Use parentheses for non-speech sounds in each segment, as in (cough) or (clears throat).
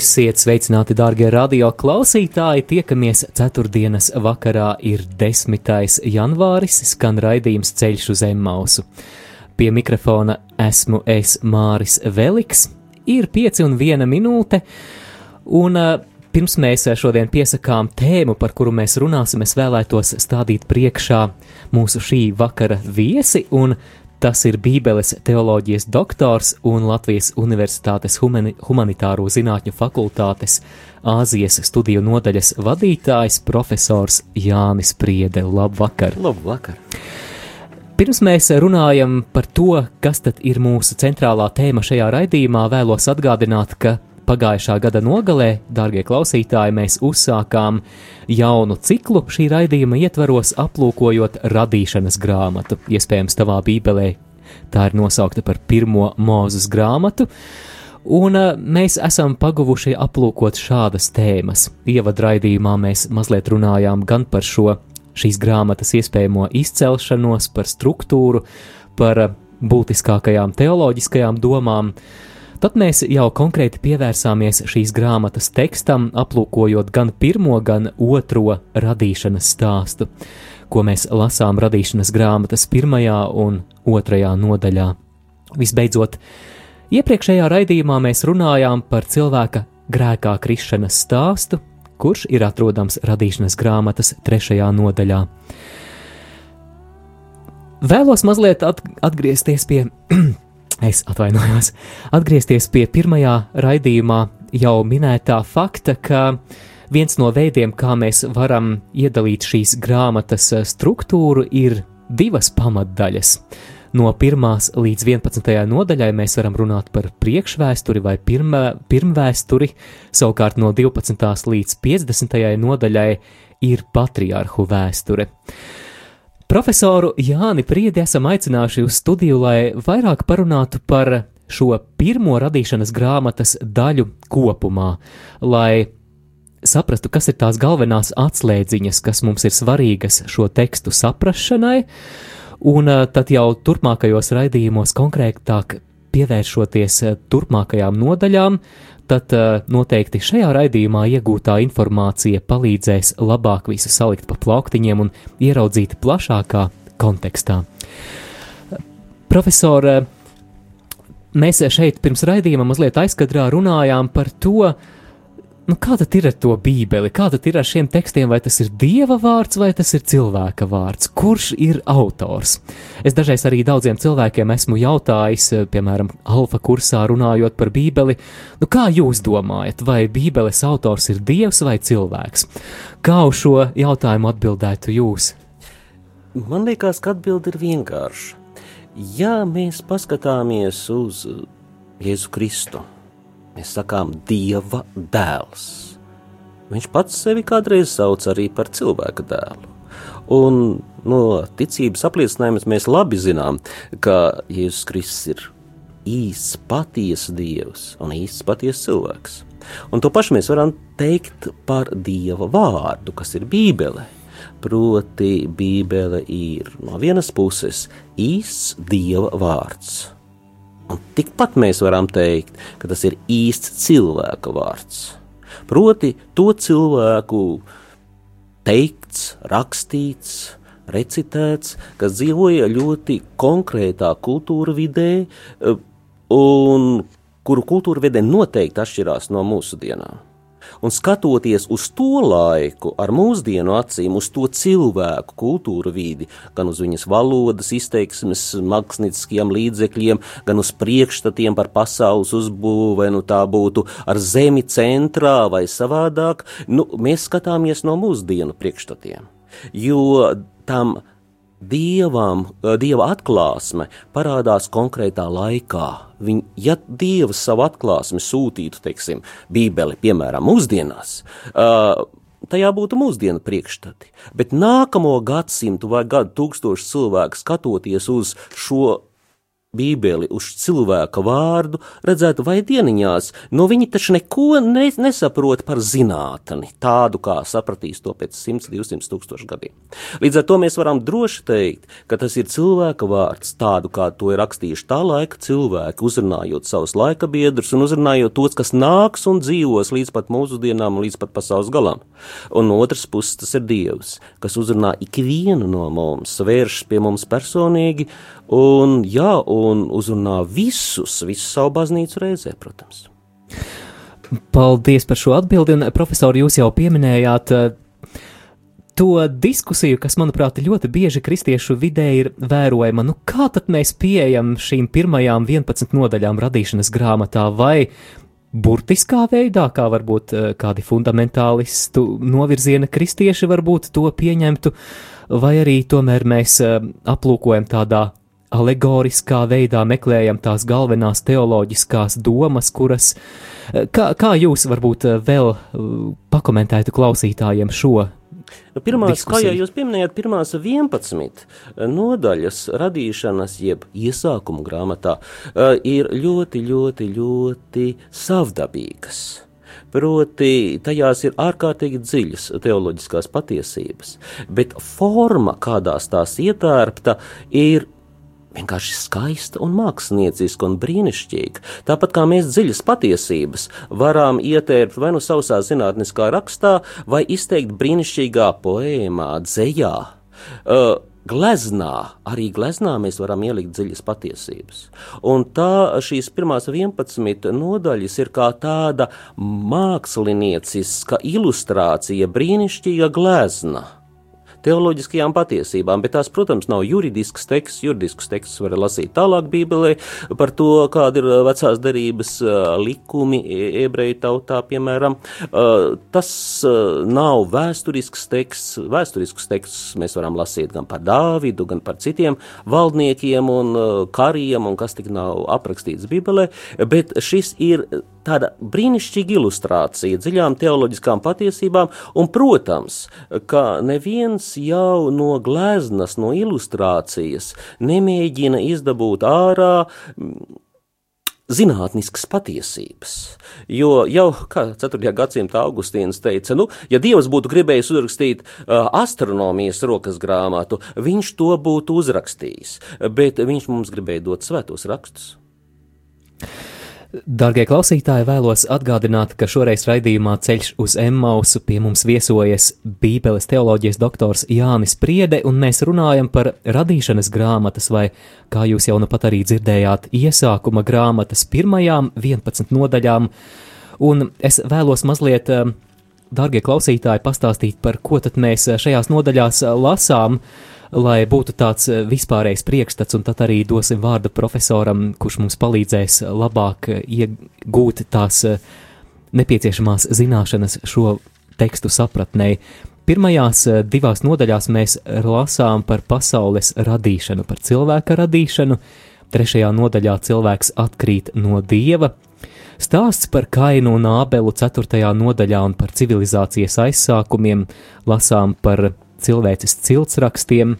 Esiet sveicināti, darbie radio klausītāji! Tiekamies ceturtdienas vakarā, ir 10. janvāris, skan raidījums Ceļš uz Zemmausu. Pie mikrofona esmu es Māris Veliks, ir 5 un 1 minūte, un uh, pirms mēs šodien piesakām tēmu, par kuru mēs runāsim, es vēlētos stādīt priekšā mūsu šī vakara viesi un Tas ir Bībeles teoloģijas doktors un Latvijas Universitātes humani humanitāro zinātņu fakultātes Āzijas studiju nodaļas vadītājs profesors Jānis Priede. Labvakar! Labvakar! Pirms mēs runājam par to, kas tad ir mūsu centrālā tēma šajā raidījumā, vēlos atgādināt, ka Pagājušā gada nogalē, darbie klausītāji, mēs uzsākām jaunu ciklu šī raidījuma ietvaros, aplūkojot radīšanas grāmatu. Iespējams, tavā bībelē tā ir nosaukta par pirmo mūzes grāmatu. Un uh, mēs esam paguvuši aplūkot šādas tēmas. Ievadraidījumā mēs mazliet runājām gan par šo šīs grāmatas iespējamo izcelšanos, par struktūru, par uh, būtiskākajām teoloģiskajām domām, uh, Tad mēs jau konkrēti pievērsāmies šīs grāmatas tekstam, aplūkojot gan pirmo, gan otro radīšanas stāstu, ko mēs lasām radīšanas grāmatas pirmajā un otrajā nodaļā. Visbeidzot, iepriekšējā raidījumā mēs runājām par cilvēka grēkā krišanas stāstu, kurš ir atrodams radīšanas grāmatas trešajā nodaļā. Vēlos mazliet atgriezties pie (clears throat) es atvainojos, atgriezties pie pirmajā raidījumā jau minētā fakta, ka viens no veidiem, kā mēs varam iedalīt šīs grāmatas eh, struktūru, ir divas pamatdaļas. No 1 līdz 11 nodaļai mēs varam runāt par priekšvēsturi vai pirmā, pirmvēsturi, savukārt no 12 līdz 50 nodaļai ir patriārhu vēsture. Profesoru Jāni Priedi esam aicinājuši uz studiju, lai vairāk parunātu par šo pirmo radīšanas grāmatas daļu kopumā, lai saprastu, kas ir tās galvenās atslēdziņas, kas mums ir svarīgas šo tekstu saprašanai, un eh, tad jau turpmākajos raidījumos konkrētāk pievēršoties eh, turpmākajām nodaļām, tad uh, noteikti šajā raidījumā iegūtā informācija palīdzēs labāk visu salikt pa plauktiņiem un ieraudzīt plašākā kontekstā. Profesor, mēs šeit pirms raidījuma mazliet aizkadrā runājām par to, uh, Nu, kā tad ir ar to bībeli? Kā tad ir ar šiem tekstiem? Vai tas ir dieva vārds vai tas ir cilvēka vārds? Kurš ir autors? Es dažreiz arī daudziem cilvēkiem esmu jautājis, eh, piemēram, alfa kursā runājot par bībeli, nu kā jūs domājat, vai bībeles autors ir dievs vai cilvēks? Kā uz šo jautājumu atbildētu jūs? Man liekas, ka atbilde ir vienkārša. Ja mēs paskatāmies uz Jēzu Kristu, Mēs sakām, Dieva dēls. Viņš pats sevi kādreiz sauc arī par cilvēka dēlu. Un no ticības apliecinājuma mēs labi zinām, ka Jēzus Kristus ir īsts, patiesa dievs un īsts, patiesa cilvēks. Un to pašu mēs varam teikt par Dieva vārdu, kas ir Bībele. Proti, Bībele ir no vienas puses īsts Dieva vārds, Un tikpat mēs varam teikt, ka tas ir īsts cilvēka vārds. Proti, to cilvēku teikts, rakstīts, recitēts, kas dzīvoja ļoti konkrētā kultūra vidē, eh, un kuru kultūra vidē noteikti atšķirās no mūsu dienām. Un skatoties uz to laiku, ar mūsdienu acīm, uz to cilvēku kultūru vidi, gan uz viņas valodas, izteiksmes, mākslinieckajiem līdzekļiem, gan uz priekšstatiem par pasaules uzbūvi, vai nu tā būtu ar zemi centrā vai savādāk, nu, mēs skatāmies no mūsdienu priekšstatiem. Jo tam dievam, dieva atklāsme parādās konkrētā laikā. Viņ, ja dievs savu atklāsmi sūtītu, teiksim, Bībeli, piemēram, mūsdienās, uh, tajā būtu mūsdienu priekšstati. Bet nākamo gadsimtu vai gadu tūkstošu cilvēku skatoties uz šo Bībeli uz cilvēka vārdu, redzētu vai dieniņās, no viņi taču neko ne, nesaprot par zinātni, tādu kā sapratīs to pēc 100, 200 tūkstošu gadiem. Līdz ar to mēs varam droši teikt, ka tas ir cilvēka vārds, tādu kā to ir rakstījuši tā laika cilvēki, uzrunājot savus laika biedrus un uzrunājot tos, kas nāks un dzīvos līdz pat mūsdienām līdz pat pasaules galam. Un no otras puses tas ir Dievs, kas uzrunā ikvienu no mums, vēršas pie mums personīgi un, jā, un uzrunā visus, visu savu baznīcu reizē, protams. Paldies par šo atbildi, un profesori, jūs jau pieminējāt uh, to diskusiju, kas, manuprāt, ļoti bieži kristiešu vidē ir vērojama. Nu, kā tad mēs pieejam šīm pirmajām 11 nodaļām radīšanas grāmatā, vai burtiskā veidā, kā varbūt uh, kādi fundamentālistu novirziena kristieši varbūt to pieņemtu, vai arī tomēr mēs uh, aplūkojam tādā alegoriskā veidā meklējam tās galvenās teoloģiskās domas, kuras, eh, kā, kā jūs varbūt eh, vēl eh, pakomentētu klausītājiem šo Nu, pirmās, diskusiju. kā jau jūs pieminējāt, pirmās 11 nodaļas radīšanas, jeb iesākuma grāmatā, ir ļoti, ļoti, ļoti savdabīgas. Proti, tajās ir ārkārtīgi dziļas teoloģiskās patiesības, bet forma, kādās tās ietērpta, ir vienkārši skaista un mākslinieciska un brīnišķīga. Tāpat kā mēs dziļas patiesības varam ietērpt vai nu sausā zinātniskā rakstā, vai izteikt brīnišķīgā poēmā, dzējā. Uh, Gleznā, arī gleznā mēs varam ielikt dziļas patiesības. Un tā šīs pirmās 11 nodaļas ir kā tāda mākslinieciska ilustrācija, brīnišķīga glezna teoloģiskajām patiesībām, bet tās, protams, nav juridisks teksts. Juridisks teksts var lasīt tālāk Bībelē par to, kāda ir uh, vecās derības uh, likumi e, ebreju tautā, piemēram. Uh, tas nav vēsturisks teksts. Vēsturisks teksts mēs varam lasīt gan par Dāvidu, gan par citiem valdniekiem un kariem, un kas tik nav aprakstīts Bībelē, bet šis ir tāda brīnišķīga ilustrācija dziļām teoloģiskām patiesībām, un, protams, ka neviens jau no gleznas, no ilustrācijas nemēģina izdabūt ārā zinātniskas patiesības. Jo jau 4. gadsimta Augustīns teica, nu, ja Dievs būtu gribējis uzrakstīt uh, astronomijas rokas grāmatu, viņš to būtu uzrakstījis, bet viņš mums gribēja dot svētos rakstus. Darbie klausītāji, vēlos atgādināt, ka šoreiz raidījumā Ceļš uz Emmausu pie mums viesojas Bībeles teoloģijas doktors Jānis Priede, un mēs runājam par radīšanas grāmatas, vai, kā jūs jau nu pat arī dzirdējāt, iesākuma grāmatas pirmajām 11 nodaļām. Un es vēlos mazliet, eh, darbie klausītāji, pastāstīt, par ko tad mēs šajās nodaļās lasām lai būtu tāds eh, vispārējs priekšstats, un tad arī dosim vārdu profesoram, kurš mums palīdzēs labāk eh, iegūt tās eh, nepieciešamās zināšanas šo tekstu sapratnē. Pirmajās divās nodaļās mēs lasām par pasaules radīšanu, par cilvēka radīšanu, trešajā nodaļā cilvēks atkrīt no dieva, Stāsts par Kainu un Ābelu 4. nodaļā un par civilizācijas aizsākumiem lasām par cilvēces ciltsrakstiem.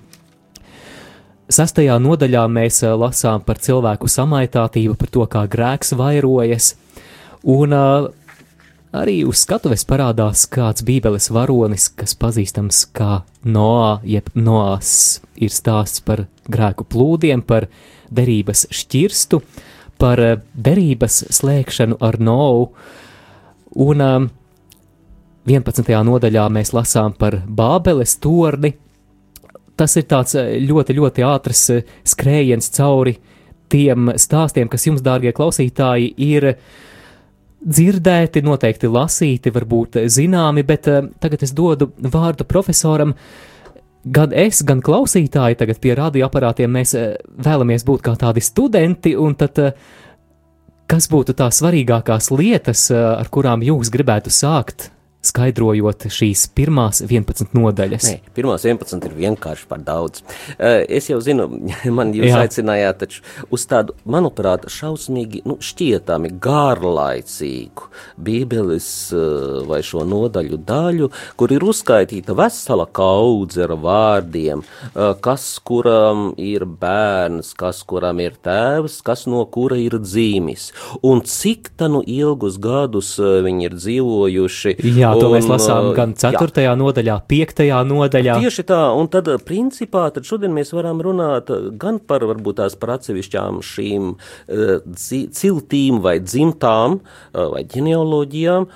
Sastajā nodaļā mēs eh, lasām par cilvēku samaitātību, par to, kā grēks vairojas, un uh, arī uz skatuves parādās kāds bībeles varonis, kas pazīstams kā Noā, jeb Noās. Ir stāsts par grēku plūdiem, par derības šķirstu, par uh, derības slēgšanu ar Nou, un 11. nodaļā mēs lasām par Bābeles torni. Tas ir tāds eh, ļoti, ļoti ātrs eh, skrējiens cauri tiem stāstiem, kas jums, dārgie klausītāji, ir dzirdēti, noteikti lasīti, varbūt zināmi, bet eh, tagad es dodu vārdu profesoram. Gan es, gan klausītāji tagad pie radioaparātiem mēs vēlamies būt kā tādi studenti, un tad kas būtu tās svarīgākās lietas, ar kurām jūs gribētu sākt skaidrojot šīs pirmās 11 nodaļas. Nē, pirmās 11 ir vienkārši par daudz. Uh, es jau zinu, (laughs) man jūs Jā. aicinājāt taču uz tādu, manuprāt, šausmīgi, nu, šķietami garlaicīgu bībeles uh, vai šo nodaļu daļu, kur ir uzskaitīta vesela kaudze ar vārdiem, uh, kas kuram ir bērns, kas kuram ir tēvs, kas no kura ir dzīmis, un cik tanu ilgus gadus viņi ir dzīvojuši. Jā Jā, to un, mēs lasām gan 4. Jā. nodaļā, 5. nodaļā. Tieši tā, un tad principā tad šodien mēs varam runāt gan par varbūt tās par atsevišķām šīm ciltīm vai dzimtām vai ģenealoģijām,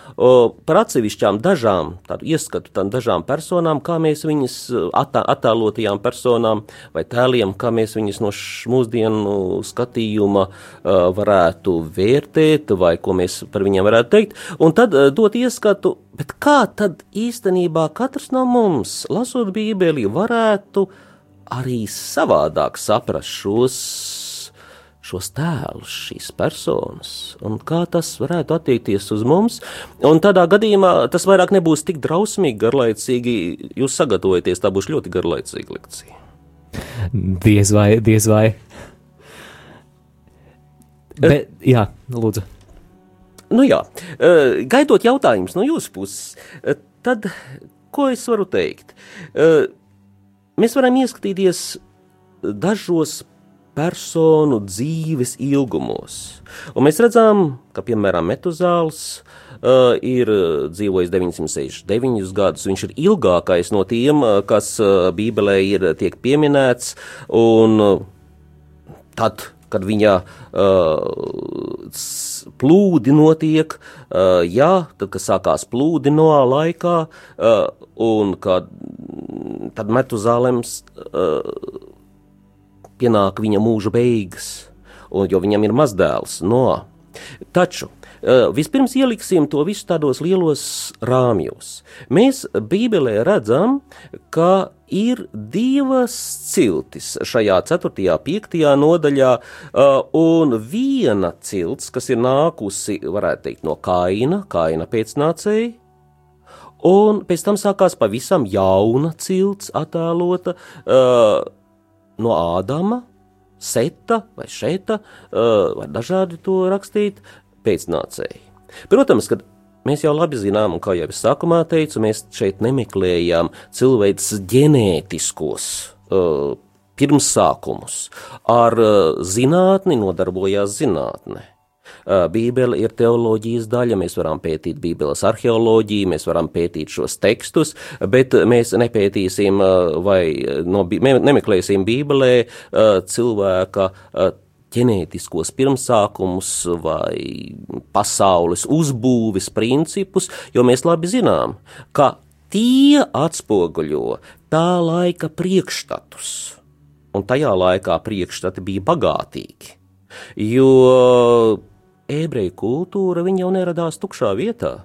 par atsevišķām dažām, tādu ieskatu tam dažām personām, kā mēs viņas attēlotajām personām vai tēliem, kā mēs viņas no mūsdienu skatījuma varētu vērtēt vai ko mēs par viņiem varētu teikt, un tad dot ieskatu Bet kā tad īstenībā katrs no mums, lasot Bībeli, varētu arī savādāk saprast šos, šos tēlus, šīs personas, un kā tas varētu attiekties uz mums? Un tādā gadījumā tas vairāk nebūs tik drausmīgi, garlaicīgi. Jūs sagatavojaties, tā būs ļoti garlaicīga lekcija. Diez vai, diez vai. Bet, jā, lūdzu. Nu jā, gaidot jautājumus no jūsu puses, tad ko es varu teikt? Mēs varam ieskatīties dažos personu dzīves ilgumos. Un mēs redzam, ka, piemēram, Metuzāls uh, ir dzīvojis 969 gadus. Viņš ir ilgākais no tiem, kas uh, Bībelē ir tiek pieminēts, un uh, tad kad viņa uh, plūdi notiek, jā, tad, kad sākās plūdi no laikā, un kad tad Metuzālems pienāk viņa mūža beigas, un, jo viņam ir mazdēls no. Taču vispirms ieliksim to visu tādos lielos rāmjos. Mēs Bībelē redzam, ka ir divas ciltis šajā 4. un 5. nodaļā, uh, un viena cilts, kas ir nākusi, varētu teikt, no Kaina, Kaina pēcnācēji, un pēc tam sākās pavisam jauna cilts attēlota uh, no Ādama, Seta vai Šeta, uh, vai dažādi to rakstīt, pēcnācēji. Protams, kad Mēs jau labi zinām, un kā jau es sākumā teicu, mēs šeit nemeklējām cilvēks ģenētiskos uh, pirmsākumus. Ar uh, zinātni nodarbojās zinātne. Uh, Bībele ir teoloģijas daļa, mēs varam pētīt Bībeles arheoloģiju, mēs varam pētīt šos tekstus, bet mēs nepētīsim vai no, nemeklēsim Bībelē cilvēka ģenētiskos pirmsākumus vai pasaules uzbūves principus, jo mēs labi zinām, ka tie atspoguļo tā laika priekšstatus, un tajā laikā priekšstati bija bagātīgi, jo ebreju kultūra jau neradās tukšā vietā.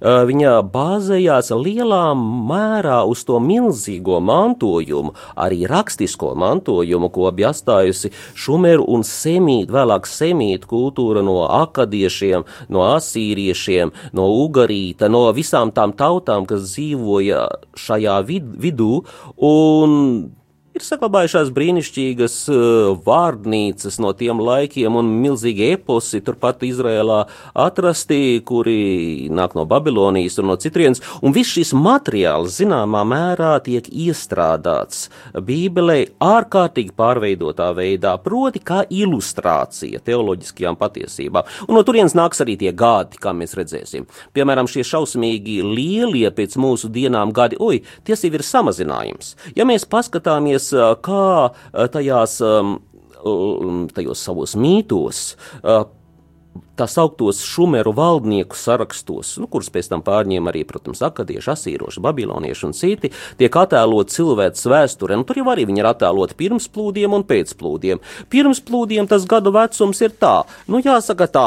Viņa bāzējās lielā mērā uz to milzīgo mantojumu, arī rakstisko mantojumu, ko bija atstājusi šumeru un semītu, vēlāk semītu kultūra no akadiešiem, no asīriešiem, no ugarīta, no visām tām tautām, kas dzīvoja šajā vid vidū. Un Ir saglabājušās brīnišķīgas uh, vārdnīcas no tiem laikiem un milzīgi eposi turpat Izrēlā atrasti, kuri nāk no Babilonijas un no citrienes, un viss šis materiāls zināmā mērā tiek iestrādāts Bībelē ārkārtīgi pārveidotā veidā, proti kā ilustrācija teoloģiskajām patiesībām. Un no turienes nāks arī tie gadi, kā mēs redzēsim. Piemēram, šie šausmīgi lielie pēc mūsu dienām gadi, oi, tie jau ir samazinājums. Ja mēs paskatāmies kā tajās tajos savos mītos tā sauktos šumeru valdnieku sarakstos, nu, kurus pēc tam pārņēma arī, protams, akadieši, asīroši, babilonieši un citi, tiek attēlot cilvēks vēsture. Nu, tur jau arī viņi ir attēloti pirms plūdiem un pēc plūdiem. Pirms plūdiem tas gadu vecums ir tā, nu, jāsaka tā,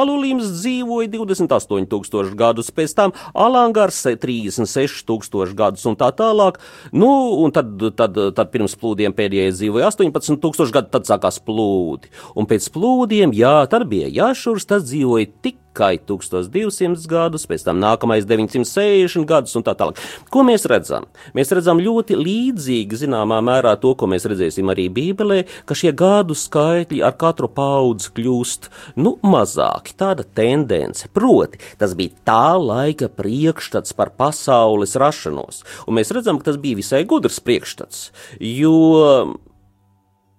Alulīms dzīvoja 28 tūkstoši gadus, pēc tam Alangars 36 tūkstoši gadus un tā tālāk, nu, un tad, tad, tad pirms plūdiem pēdējais dzīvoja 18 tūkstoši gadu, tad sākās plūdi. Un pēc plūdiem, jā, tad bija Jašurs, tas dzīvoja tik tikai 1200 gadus, pēc tam nākamais 960 gadus un tā tālāk. Ko mēs redzam? Mēs redzam ļoti līdzīgi, zināmā mērā, to, ko mēs redzēsim arī Bībelē, ka šie gadu skaitļi ar katru paudzi kļūst nu, mazāki. Tāda tendence. Proti, tas bija tā laika priekšstats par pasaules rašanos. Un mēs redzam, ka tas bija visai gudrs priekšstats, jo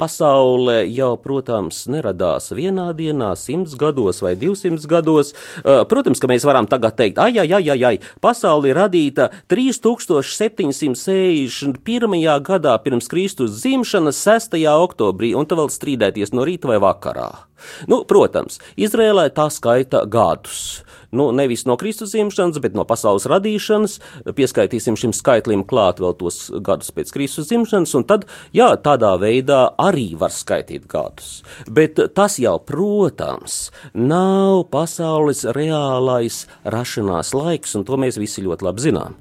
Pasaule jau, protams, neradās vienā dienā, simts gados vai divsimt gados. Protams, ka mēs varam tagad teikt, ai, ai, ai, ai pasaule ir radīta 3761. gadā pirms Kristus dzimšanas 6. oktobrī, un tu vēl strīdēties no rīta vai vakarā. Nu, protams, Izrēlē tā skaita gadus. Nu, nevis no Kristus dzimšanas, bet no pasaules radīšanas. Pieskaitīsim šim skaitlim klāt vēl tos gadus pēc Kristus dzimšanas, un tad, jā, tādā veidā arī var skaitīt gadus. Bet tas jau, protams, nav pasaules reālais rašanās laiks, un to mēs visi ļoti labi zinām.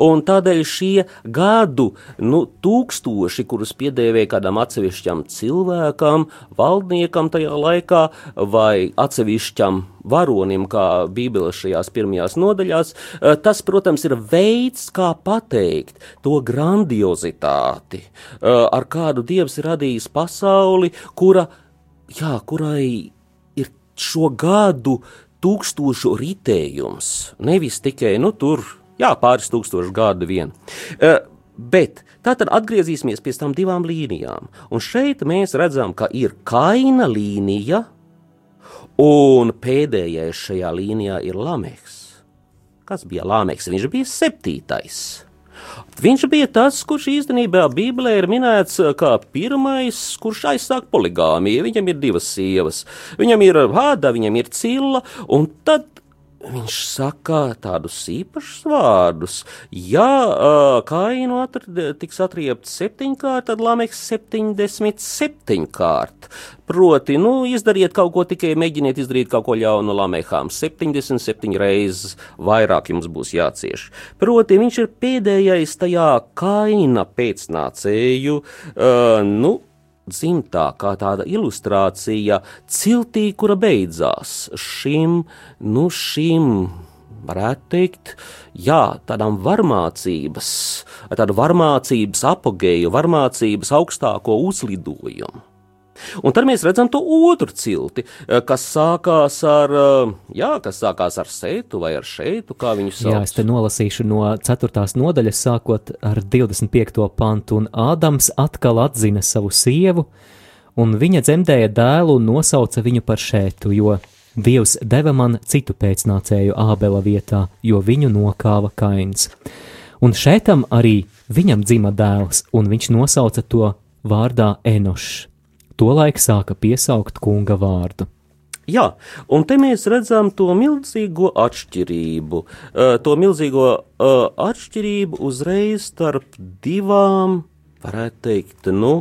Un tādēļ šie gadu nu, tūkstoši, kurus piedēvēja kādam atsevišķam cilvēkam, valdniekam tajā laikā, vai atsevišķam varonim, kā Bībeles šajās pirmajās nodaļās, eh, tas, protams, ir veids, kā pateikt to grandiozitāti, eh, ar kādu Dievs ir radījis pasauli, kura, jā, kurai ir šo gadu tūkstošu ritējums, nevis tikai, nu, tur Jā, pāris tūkstoši gadu vien. Uh, bet tātad atgriezīsimies pie tām divām līnijām. Un šeit mēs redzam, ka ir kaina līnija, un pēdējais šajā līnijā ir Lameks. Kas bija Lameks? Viņš bija septītais. Viņš bija tas, kurš īstenībā Bībelē ir minēts kā pirmais, kurš aizsāk poligāmiju. Viņam ir divas sievas. Viņam ir Hāda, viņam ir Cilla, un tad Viņš saka tādus īpašus vārdus. Ja uh, kainu atr tiks atriepts septiņkārt, tad Lameks septiņdesmit septiņkārt. Proti, nu, izdariet kaut ko tikai, mēģiniet izdarīt kaut ko ļaunu Lamekām. 77 reizes vairāk jums būs jācieš. Proti, viņš ir pēdējais tajā kaina pēcnācēju, uh, nu, dzimtā, kā tāda ilustrācija ciltī, kura beidzās šim, nu šim, varētu teikt, jā, tādām varmācības, tādu varmācības apogēju, varmācības augstāko uzlidojumu. Un tad mēs redzam to otru cilti, eh, kas sākās ar, eh, jā, kas sākās ar seitu vai ar šeitu, kā viņu sauc. Jā, es te nolasīšu no 4. nodaļas, sākot ar 25. pantu, un Ādams atkal atzina savu sievu, un viņa dzemdēja dēlu un nosauca viņu par šētu, jo Dievs deva man citu pēcnācēju Ābela vietā, jo viņu nokāva kains. Un šētam arī viņam dzima dēls, un viņš nosauca to vārdā Enošs tolaik sāka piesaukt kunga vārdu. Jā, un te mēs redzam to milzīgo atšķirību, to milzīgo atšķirību uzreiz starp divām, varētu teikt, nu,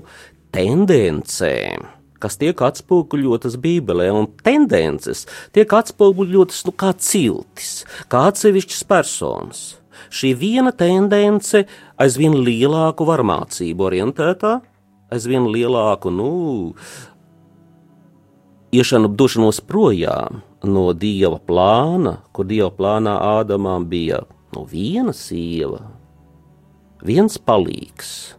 tendencēm kas tiek atspoguļotas Bībelē, un tendences tiek atspoguļotas nu, kā ciltis, kā atsevišķas personas. Šī viena tendence aizvien lielāku varmācību orientētā, aizvien lielāku, nu, iešanu, došanos projām no dieva plāna, kur dieva plānā Ādamām bija no viena sieva, viens palīgs.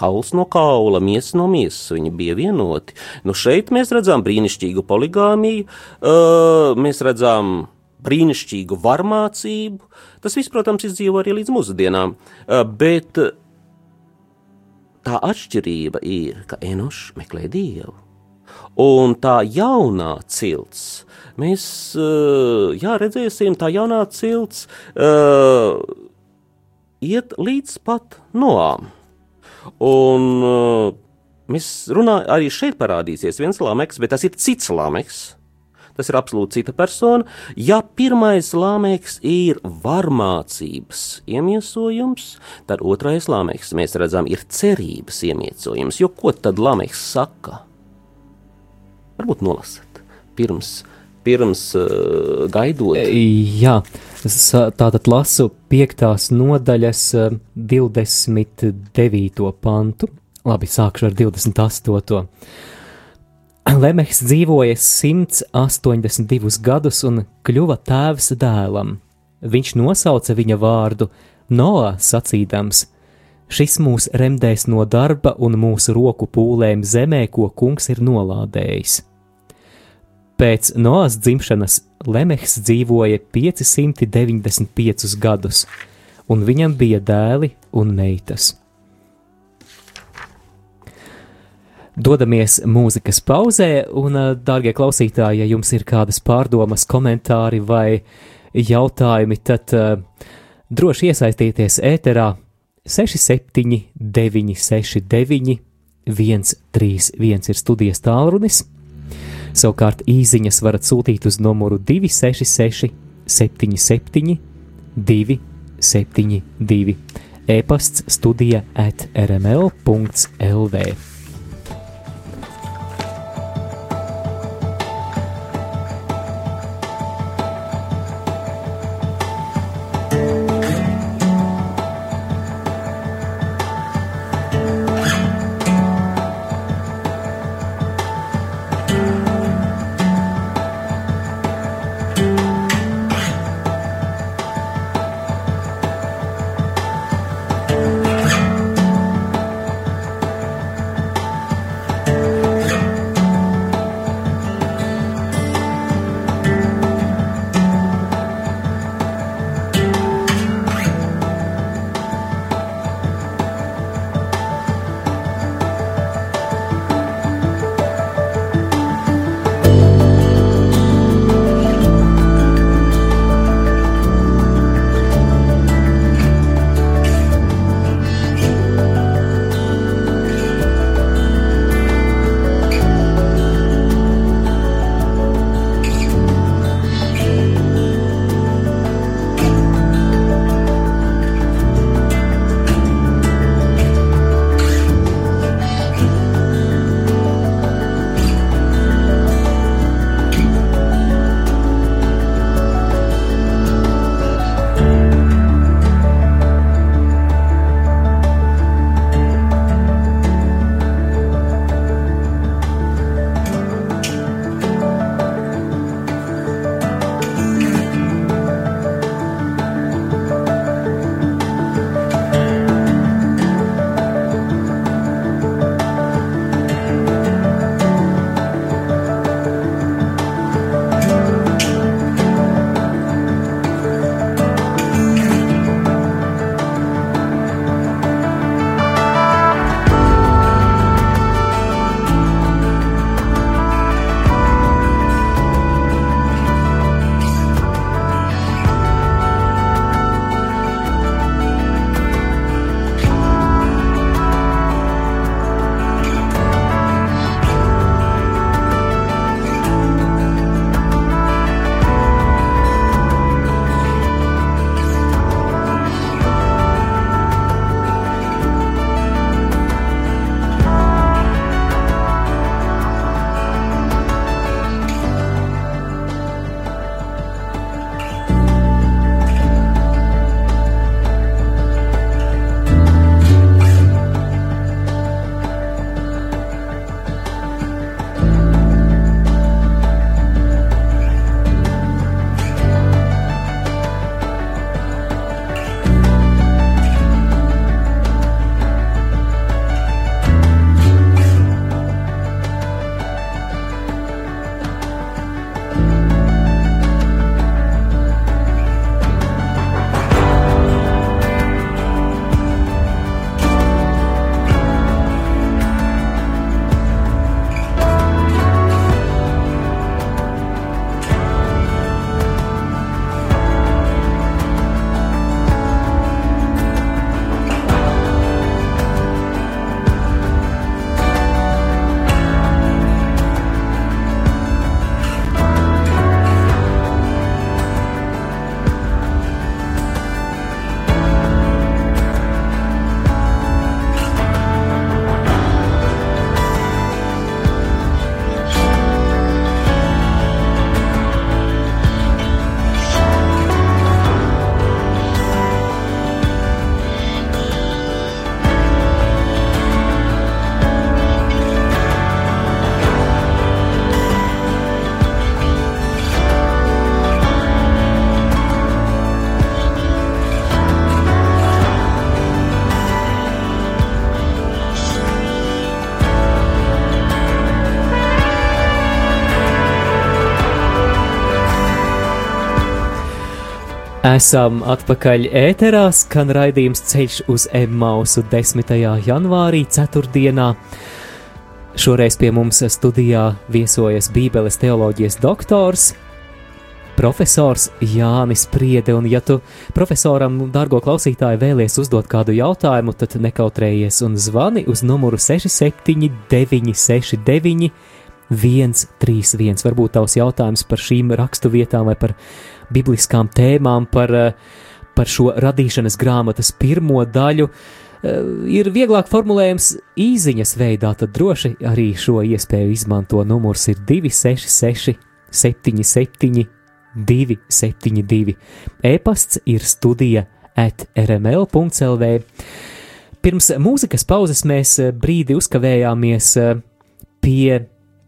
Kauls no kaula, miesa no miesas, viņi bija vienoti. Nu šeit mēs redzam brīnišķīgu poligāmiju, uh, mēs redzam brīnišķīgu varmācību. Tas viss, protams, izdzīvo arī līdz mūsdienām, uh, bet tā atšķirība ir, ka Enošs meklē dievu. Un tā jaunā cilts, mēs uh, jā, redzēsim, tā jaunā cilts uh, iet līdz pat noām. Un uh, mēs runājam, arī šeit parādīsies viens lameks, bet tas ir cits lameks tas ir absolūti cita persona. Ja pirmais lāmeks ir varmācības iemiesojums, tad otrais lāmeks, mēs redzam, ir cerības iemiesojums. Jo ko tad lāmeks saka? Varbūt nolasat pirms. Pirms uh, gaidot. Jā, tātad lasu piektās nodaļas 29. pantu. Labi, sākšu ar 28. Lemehs dzīvoja 182 gadus un kļuva tēvs dēlam. Viņš nosauca viņa vārdu Noā sacīdams: Šis mūs remdēs no darba un mūsu roku pūlēm zemē, ko kungs ir nolādējis. Pēc Noās dzimšanas Lemehs dzīvoja 595 gadus, un viņam bija dēli un meitas. Dodamies mūzikas pauzē, un, dārgie klausītāji, ja jums ir kādas pārdomas, komentāri vai jautājumi, tad uh, droši iesaistīties ēterā 67, 969, 131 ir studijas tālrunis. Savukārt īsiņas varat sūtīt uz numuru 266, 77, 272, e-pasts studija at rml.lv. Esam atpakaļ ēterā, skan raidījums ceļš uz Emmausu 10. janvārī, 4. Šoreiz pie mums studijā viesojas Bībeles teoloģijas doktors, profesors Jānis Priede, un ja tu profesoram, dārgo klausītāju, vēlies uzdot kādu jautājumu, tad nekautrējies un zvani uz numuru 679 69 131. Varbūt tavs jautājums par šīm rakstu vietām vai par bibliskām tēmām, par, eh, par šo radīšanas grāmatas pirmo daļu. Eh, ir vieglāk formulējams īsiņas veidā, tad droši arī šo iespēju izmanto. Numurs ir 266, 77, 272. E-pasts ir studija at rml.clv. Pirms mūzikas pauzes mēs eh, brīdi uzkavējāmies pie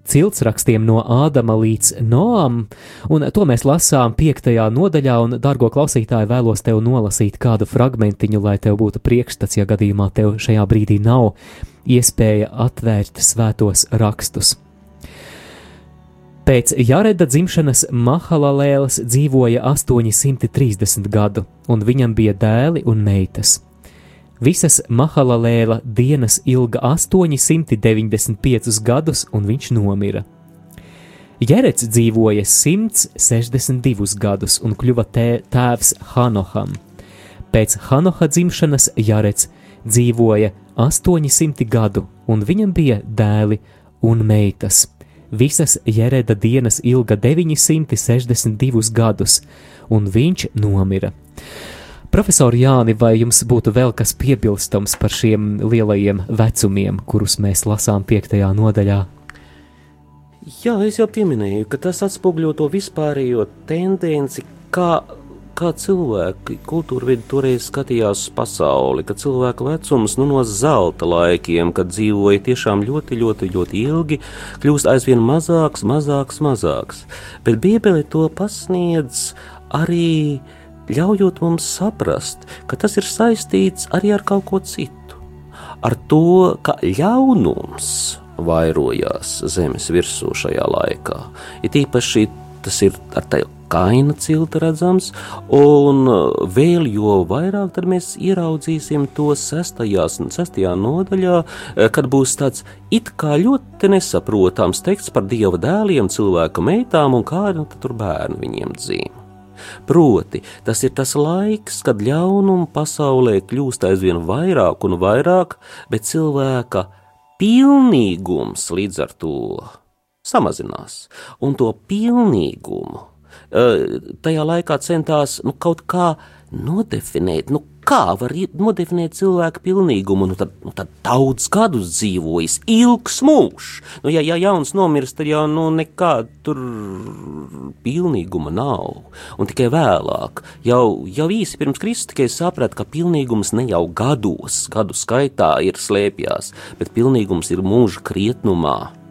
ciltsrakstiem no Ādama līdz Noam, un to mēs lasām piektajā nodaļā, un, dargo klausītāji, vēlos tev nolasīt kādu fragmentiņu, lai tev būtu priekšstats, ja gadījumā tev šajā brīdī nav iespēja atvērt svētos rakstus. Pēc Jareda dzimšanas Mahalalēlas dzīvoja 830 gadu, un viņam bija dēli un meitas. Visas Mahalalēla dienas ilga 895 gadus, un viņš nomira. Jerets dzīvoja 162 gadus un kļuva tē, tēvs Hanoham. Pēc Hanoha dzimšanas Jarets dzīvoja 800 gadu, un viņam bija dēli un meitas. Visas Jereda dienas ilga 962 gadus, un viņš nomira. Profesor Jāni, vai jums būtu vēl kas piebilstams par šiem lielajiem vecumiem, kurus mēs lasām piektajā nodaļā? Jā, es jau pieminēju, ka tas atspoguļo to vispārējo tendenci, kā, kā cilvēki, kultūra vidi toreiz skatījās pasauli, ka cilvēku vecums nu, no zelta laikiem, kad dzīvoja tiešām ļoti, ļoti, ļoti ilgi, kļūst aizvien mazāks, mazāks, mazāks. Bet Bībele to pasniedz arī ļaujot mums saprast, ka tas ir saistīts arī ar kaut ko citu. Ar to, ka ļaunums vairojās zemes virsū šajā laikā. Ir īpaši tas ir ar tā kaina cilta redzams, un vēl jo vairāk mēs ieraudzīsim to sestajās, sestajā nodaļā, kad būs tāds it kā ļoti nesaprotams teksts par dieva dēliem, cilvēku meitām un kādi tur bērni viņiem dzīvo. Proti, tas ir tas laiks, kad ļaunuma pasaulē kļūst aizvien vairāk un vairāk, bet cilvēka pilnīgums līdz ar to samazinās. Un to pilnīgumu eh, tajā laikā centās nu, kaut kā nodefinēt, nu, kā var nodefinēt cilvēku pilnīgumu? Nu, tad, nu, tad daudz gadus dzīvojis, ilgs mūžs. Nu, ja, ja jauns nomirst, tad jau nu, nekāda tur pilnīguma nav. Un tikai vēlāk, jau, jau īsi pirms Kristus, tikai saprata, ka pilnīgums ne jau gados, gadu skaitā ir slēpjās, bet pilnīgums ir mūža krietnumā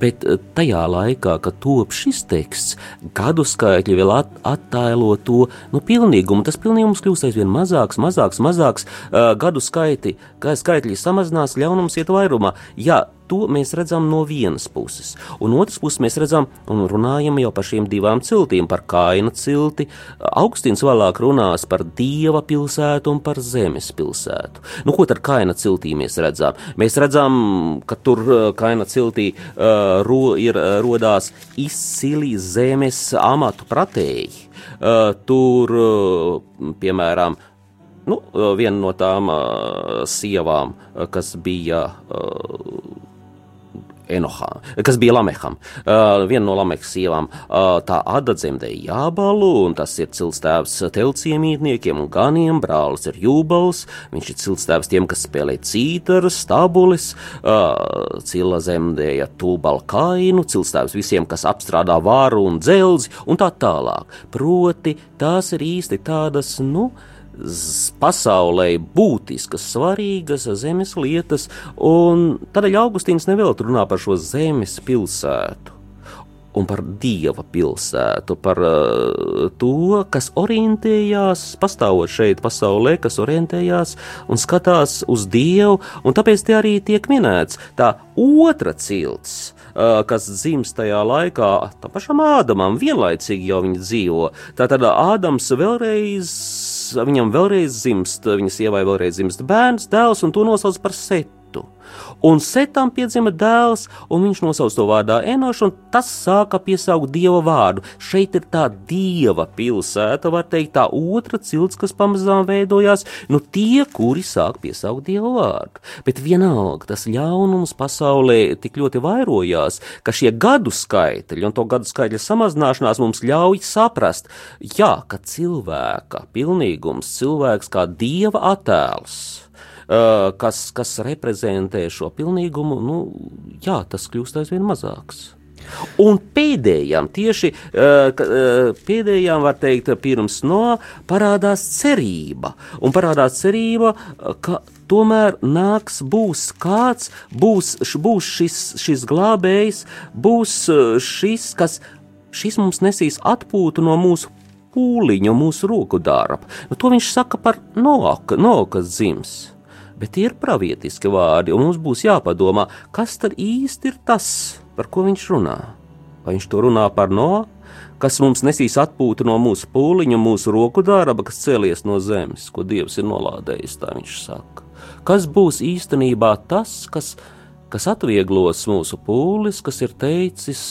bet tajā laikā, kad top šis teksts, gadu skaitļi vēl at, attēlo to nu, pilnīgumu. Tas pilnīgums kļūst aizvien mazāks, mazāks, mazāks. Gadu skaiti, skaitļi samazinās, ļaunums iet vairumā. Jā, To mēs redzam no vienas puses, un otras puses mēs redzam un runājam jau par šīm divām ciltīm, par kaina cilti. Augstins vēlāk runās par dieva pilsētu un par zemes pilsētu. Nu, ko tad kaina ciltī mēs redzam? Mēs redzam, ka tur uh, kaina ciltī uh, ro, ir uh, rodās izcili zemes amatu pratēji. Uh, tur, uh, piemēram, nu, viena no tām uh, sievām, kas bija uh, Enohā, kas bija Lameham. Uh, viena no Lamehas sievām uh, tā Ada dzemdēja Jābalu, un tas ir cilstēvs telciemītniekiem un ganiem, brālis ir Jūbals, viņš ir cilstēvs tiem, kas spēlē cītaras, stabulis, uh, cila zemdēja Tūbalkainu, cilstēvs visiem, kas apstrādā vāru un dzelzi, un tā tālāk. Proti, tās ir īsti tādas, nu, uh, pasaulē būtiskas, svarīgas zemes lietas, un tādēļ Augustīns nevēl runā par šo zemes pilsētu. Un par dieva pilsētu, par uh, to, kas orientējās, pastāvot šeit, pasaulē, kas orientējās un skatās uz dievu, un tāpēc te arī tiek minēts tā otra cilts, kas dzimst tajā laikā, tam pašam Ādamam vienlaicīgi jau viņi dzīvo. Tātad Ādams vēlreiz, viņam vēlreiz dzimst, viņa sievai vēlreiz dzimst bērns, dēls, un to nosauc par Setu. Un Setam piedzima dēls, un viņš nosauca to vārdā Enošs, un tas sāka piesaukt dieva vārdu. Šeit ir tā dieva pilsēta, var teikt, tā otra cilts, kas pamazām veidojās, nu tie, kuri sāk piesaukt dieva vārdu. Bet vienalga tas ļaunums pasaulē tik ļoti vairojās, ka šie gadu skaitļi un to gadu skaitļa samazināšanās mums ļauj saprast, jā, ka cilvēka pilnīgums, cilvēks kā dieva attēls kas, kas reprezentē šo pilnīgumu, nu, jā, tas kļūst aizvien mazāks. Un pēdējām, tieši pēdējām, var teikt, pirms no parādās cerība. Un parādās cerība, ka tomēr nāks, būs kāds, būs, būs šis, šis glābējs, būs šis, kas šis mums nesīs atpūtu no mūsu pūliņu, mūsu roku darba. Nu, to viņš saka par noka, nokas dzims bet tie ir pravietiski vārdi, un mums būs jāpadomā, kas tad īsti ir tas, par ko viņš runā. Vai viņš to runā par no, kas mums nesīs atpūtu no mūsu pūliņa, mūsu roku darba, kas cēlies no zemes, ko Dievs ir nolādējis, tā viņš saka. Kas būs īstenībā tas, kas, kas atvieglos mūsu pūlis, kas ir teicis,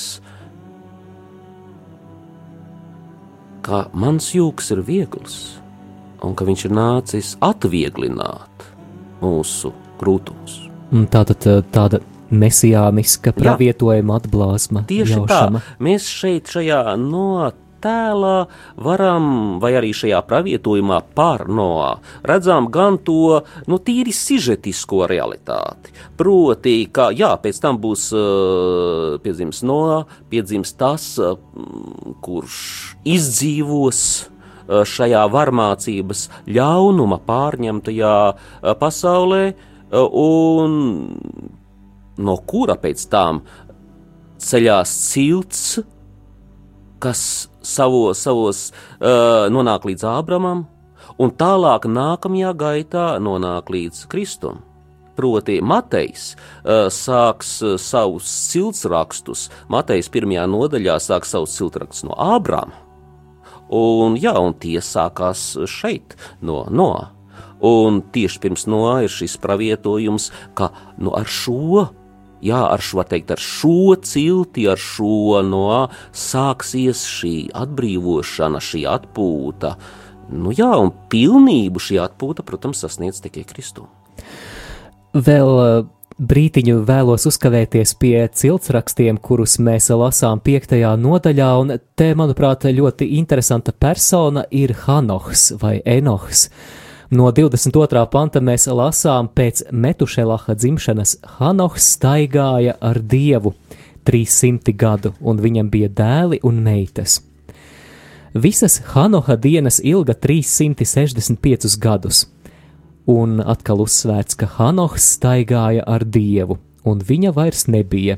ka mans jūks ir viegls, un ka viņš ir nācis atvieglināt mūsu krūtumus. Tātad tāda mesijāniska pravietojuma atblāzma. Tieši jaušama. tā, mēs šeit šajā no tēlā varam, vai arī šajā pravietojumā par Noā, redzam gan to nu, tīri sižetisko realitāti. Proti, ka jā, pēc tam būs uh, piedzims Noā, piedzims tas, uh, kurš izdzīvos Eh, šajā varmācības ļaunuma pārņemtajā pasaulē, un no kura pēc tam ceļās cilts, kas savos, savos uh, nonāk līdz Ābramam, un tālāk nākamajā gaitā nonāk līdz Kristum. Proti, Matejs uh, sāks uh, savus ciltsrakstus, Matejs pirmajā nodaļā sāks savus ciltsrakstus no Ābrama, Un, jā, un tie sākās šeit, no Noā. Un tieši pirms Noā ir šis pravietojums, ka nu, ar šo, jā, ar šo, teikt, ar šo cilti, ar šo Noā sāksies šī atbrīvošana, šī atpūta. Nu, jā, un pilnību šī atpūta, protams, sasniedz tikai Kristus. Vēl brītiņu vēlos uzkavēties pie ciltsrakstiem, kurus mēs lasām piektajā nodaļā, un te, manuprāt, ļoti interesanta persona ir Hanohs vai Enohs. No 22. panta mēs lasām, pēc Metušelaha dzimšanas Hanohs staigāja ar Dievu 300 gadu, un viņam bija dēli un meitas. Visas Hanoha dienas ilga 365 gadus un atkal uzsvērts, ka Hanohs staigāja ar dievu, un viņa vairs nebija,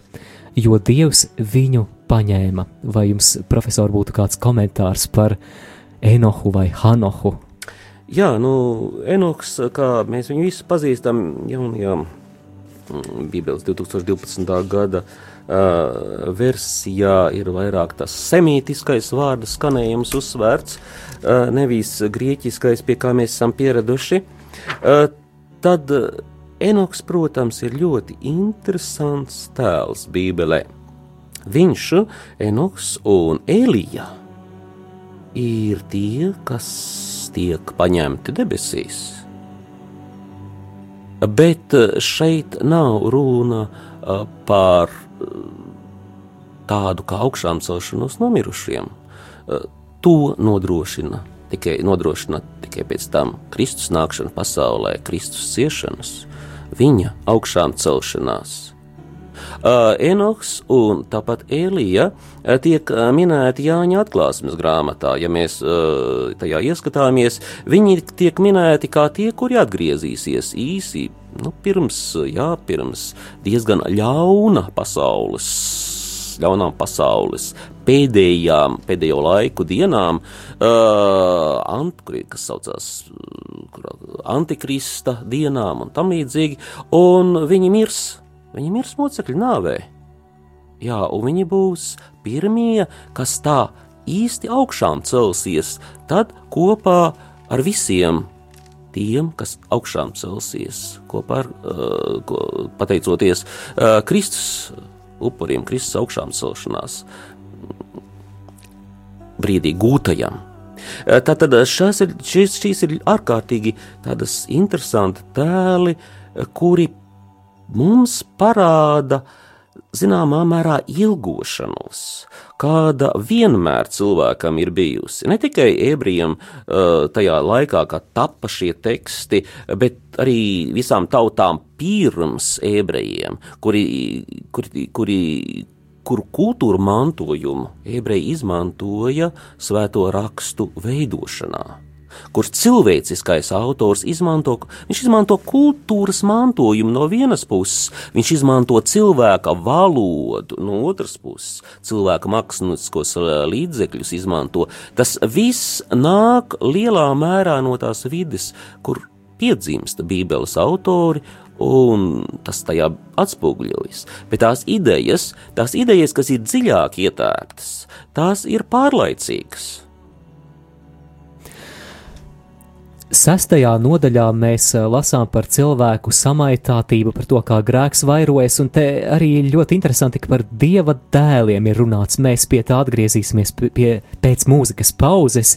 jo dievs viņu paņēma. Vai jums, profesor, būtu kāds komentārs par Enohu vai Hanohu? Jā, nu, Enoks, kā mēs viņu visi pazīstam, jaunajā mm, Bībeles 2012. gada uh, versijā ir vairāk tas semītiskais vārdu skanējums uzsvērts, uh, nevis grieķiskais, pie kā mēs esam pieraduši. Tad Enoks, protams, ir ļoti interesants tēls Bībelē. Viņš, Enoks un Elija ir tie, kas tiek paņemti debesīs. Bet šeit nav runa par tādu kā augšām celšanos no mirušiem. To nodrošina tikai nodrošina tikai pēc tam Kristus nākšana pasaulē, Kristus ciešanas, viņa augšām celšanās. Enoks un tāpat Elija tiek minēti Jāņa atklāsmes grāmatā. Ja mēs tajā ieskatāmies, viņi tiek minēti kā tie, kuri atgriezīsies īsi nu, pirms, jā, pirms diezgan ļauna pasaules ļaunām pasaules pēdējām, pēdējo laiku dienām, uh, ant, kas saucās uh, Antikrista dienām un tam līdzīgi, un viņi mirs, viņi mirs mocekļu nāvē. Jā, un viņi būs pirmie, kas tā īsti augšām celsies, tad kopā ar visiem tiem, kas augšām celsies, kopā ar, uh, ko, pateicoties uh, Kristus upuriem, Kristus augšām celšanās brīdī gūtajam. Tātad šās ir, šīs, šīs ir ārkārtīgi tādas interesanti tēli, kuri mums parāda zināmā mērā ilgošanos, kāda vienmēr cilvēkam ir bijusi. Ne tikai ebrejiem uh, tajā laikā, kad tappa šie teksti, bet arī visām tautām pirms ebrejiem, kuri, kuri, kuri, kuru kultūru mantojumu ebreji izmantoja svēto rakstu veidošanā kurš cilvēciskais autors izmanto, viņš izmanto kultūras mantojumu no vienas puses, viņš izmanto cilvēka valodu no otras puses, cilvēka māksliniskos eh, līdzekļus izmanto. Tas viss nāk lielā mērā no tās vides, kur piedzimsta Bībeles autori, un tas tajā atspoguļojas. Bet tās idejas, tās idejas, kas ir dziļāk ietērptas, tās ir pārlaicīgas. Sestajā nodaļā mēs eh, lasām par cilvēku samaitātību, par to, kā grēks vairojas, un te arī ļoti interesanti, ka par dieva dēliem ir runāts. Mēs pie tā atgriezīsimies pie, pēc mūzikas pauzes,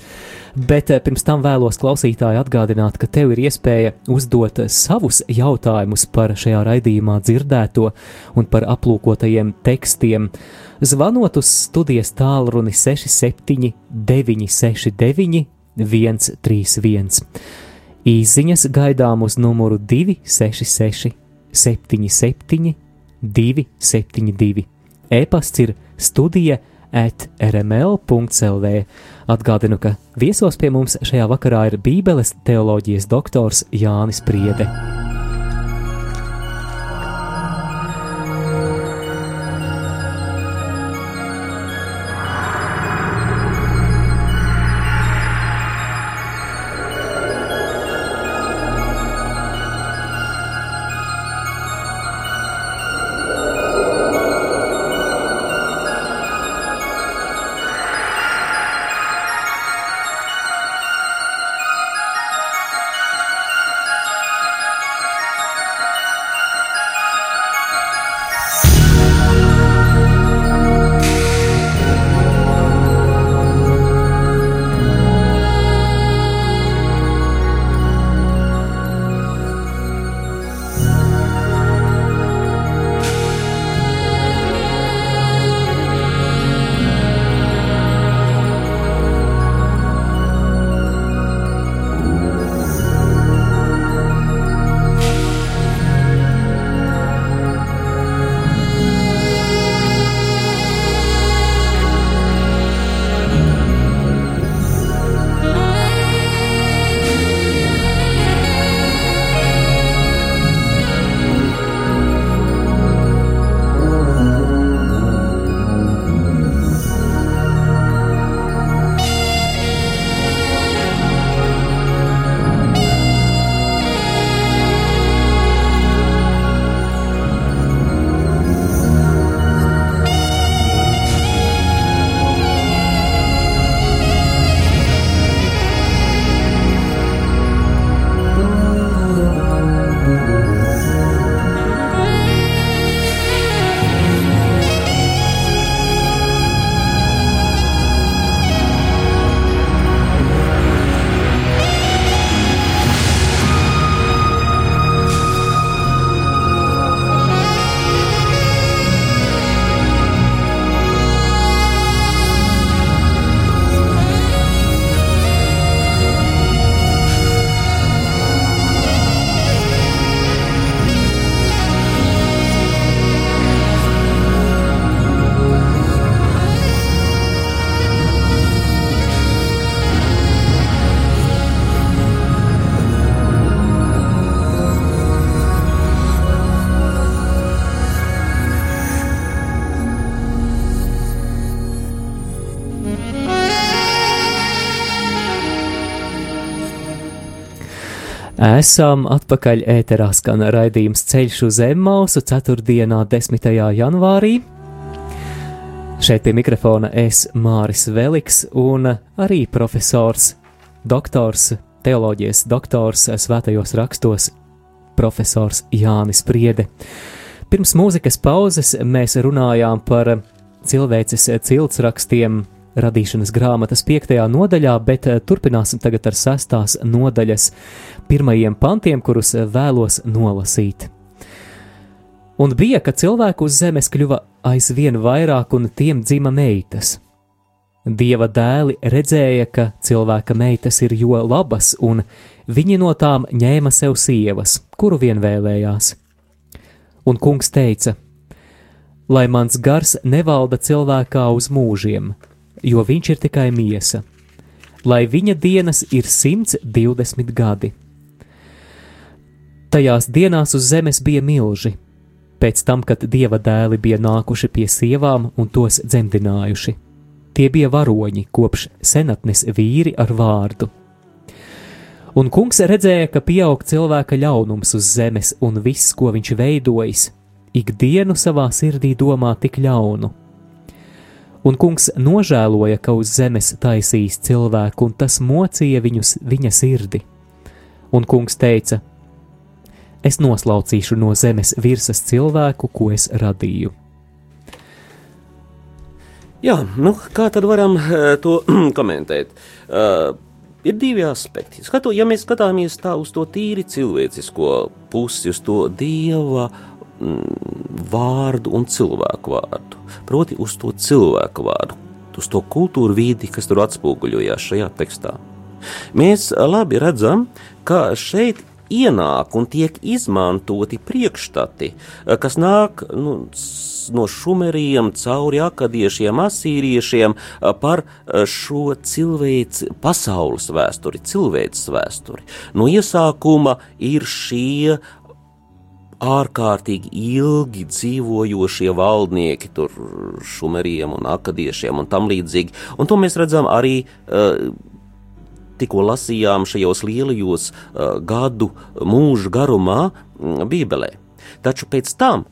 bet eh, pirms tam vēlos klausītāji atgādināt, ka tev ir iespēja uzdot savus jautājumus par šajā raidījumā dzirdēto un par aplūkotajiem tekstiem. Zvanot uz studijas tālruni 67 969 131. Īziņas gaidām uz numuru 266 77 272. E-pasts ir studija at rml.clv. Atgādinu, ka viesos pie mums šajā vakarā ir Bībeles teoloģijas doktors Jānis Priede. Esam atpakaļ ēterā skan raidījums Ceļš uz Emmausu 4. 10. janvārī. Šeit pie mikrofona es Māris Veliks un arī profesors, doktors, teoloģijas doktors svētajos rakstos, profesors Jānis Priede. Pirms mūzikas pauzes mēs runājām par cilvēces ciltsrakstiem radīšanas grāmatas piektajā nodaļā, bet turpināsim tagad ar sestās nodaļas pirmajiem pantiem, kurus vēlos nolasīt. Un bija, ka cilvēku uz zemes kļuva aizvien vairāk un tiem dzima meitas. Dieva dēli redzēja, ka cilvēka meitas ir jo labas, un viņi no tām ņēma sev sievas, kuru vien vēlējās. Un kungs teica: Lai mans gars nevalda cilvēkā uz mūžiem, jo viņš ir tikai miesa, lai viņa dienas ir 120 gadi. Tajās dienās uz zemes bija milži, pēc tam, kad dieva dēli bija nākuši pie sievām un tos dzemdinājuši. Tie bija varoņi, kopš senatnes vīri ar vārdu. Un kungs redzēja, ka pieaug cilvēka ļaunums uz zemes, un viss, ko viņš veidojis, ikdienu savā sirdī domā tik ļaunu. Un kungs nožēloja, ka uz zemes taisīs cilvēku, un tas mocīja viņus viņa sirdi. Un kungs teica: Es noslaucīšu no zemes virsmas cilvēku, ko es radīju. Jā, nu, kā tad varam uh, to (clears throat) komentēt? Uh, ir divi aspekti. Skatu, ja mēs skatāmies tā uz to tīri cilvēcisko pusi, uz to dieva mm, vārdu un cilvēku vārdu, proti, uz to cilvēku vārdu, uz to kultūru vidi, kas tur atspoguļojās šajā tekstā. Mēs labi redzam, ka šeit ienāk un tiek izmantoti priekšstati, eh, kas nāk nu, no šumeriem, cauri akadiešiem, asīriešiem eh, par eh, šo cilvēci, pasaules vēsturi, cilvēces vēsturi. No iesākuma ir šie ārkārtīgi ilgi dzīvojošie valdnieki, tur šumeriem un akadiešiem un tam līdzīgi. Un to mēs redzam arī uh, tikko lasījām šajos lielajos uh, gadu mūžu garumā mm, Bībelē. Taču pēc tam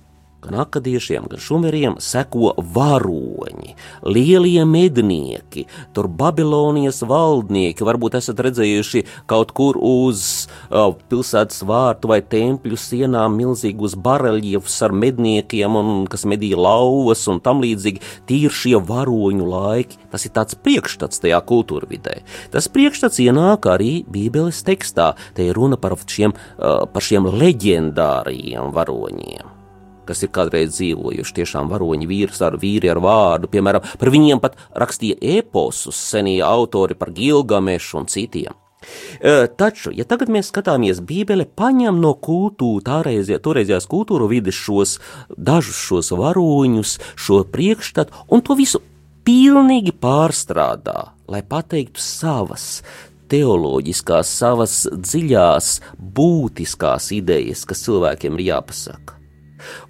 gan akadiešiem, gan šumeriem seko varoņi, lielie mednieki, tur Babilonijas valdnieki. Varbūt esat redzējuši kaut kur uz uh, pilsētas vārtu vai tempļu sienām milzīgus bareļiefus ar medniekiem, un, kas medīja lauvas un tam līdzīgi. Tie ir šie varoņu laiki. Tas ir tāds priekšstats tajā kultūrvidē. Tas priekšstats ienāk arī Bībeles tekstā. Te ir runa par šiem, uh, par šiem leģendāriem varoņiem kas ir kādreiz dzīvojuši, tiešām varoņi vīrs ar vīri ar vārdu, piemēram, par viņiem pat rakstīja eposus senie autori par Gilgamešu un citiem. Taču, ja tagad mēs skatāmies Bībeli, paņem no kultūras, toreizējās kultūra vidas šos dažus šos varoņus, šo priekšstatu un to visu pilnīgi pārstrādā, lai pateiktu savas teoloģiskās, savas dziļās, būtiskās idejas, kas cilvēkiem ir jāpasaka.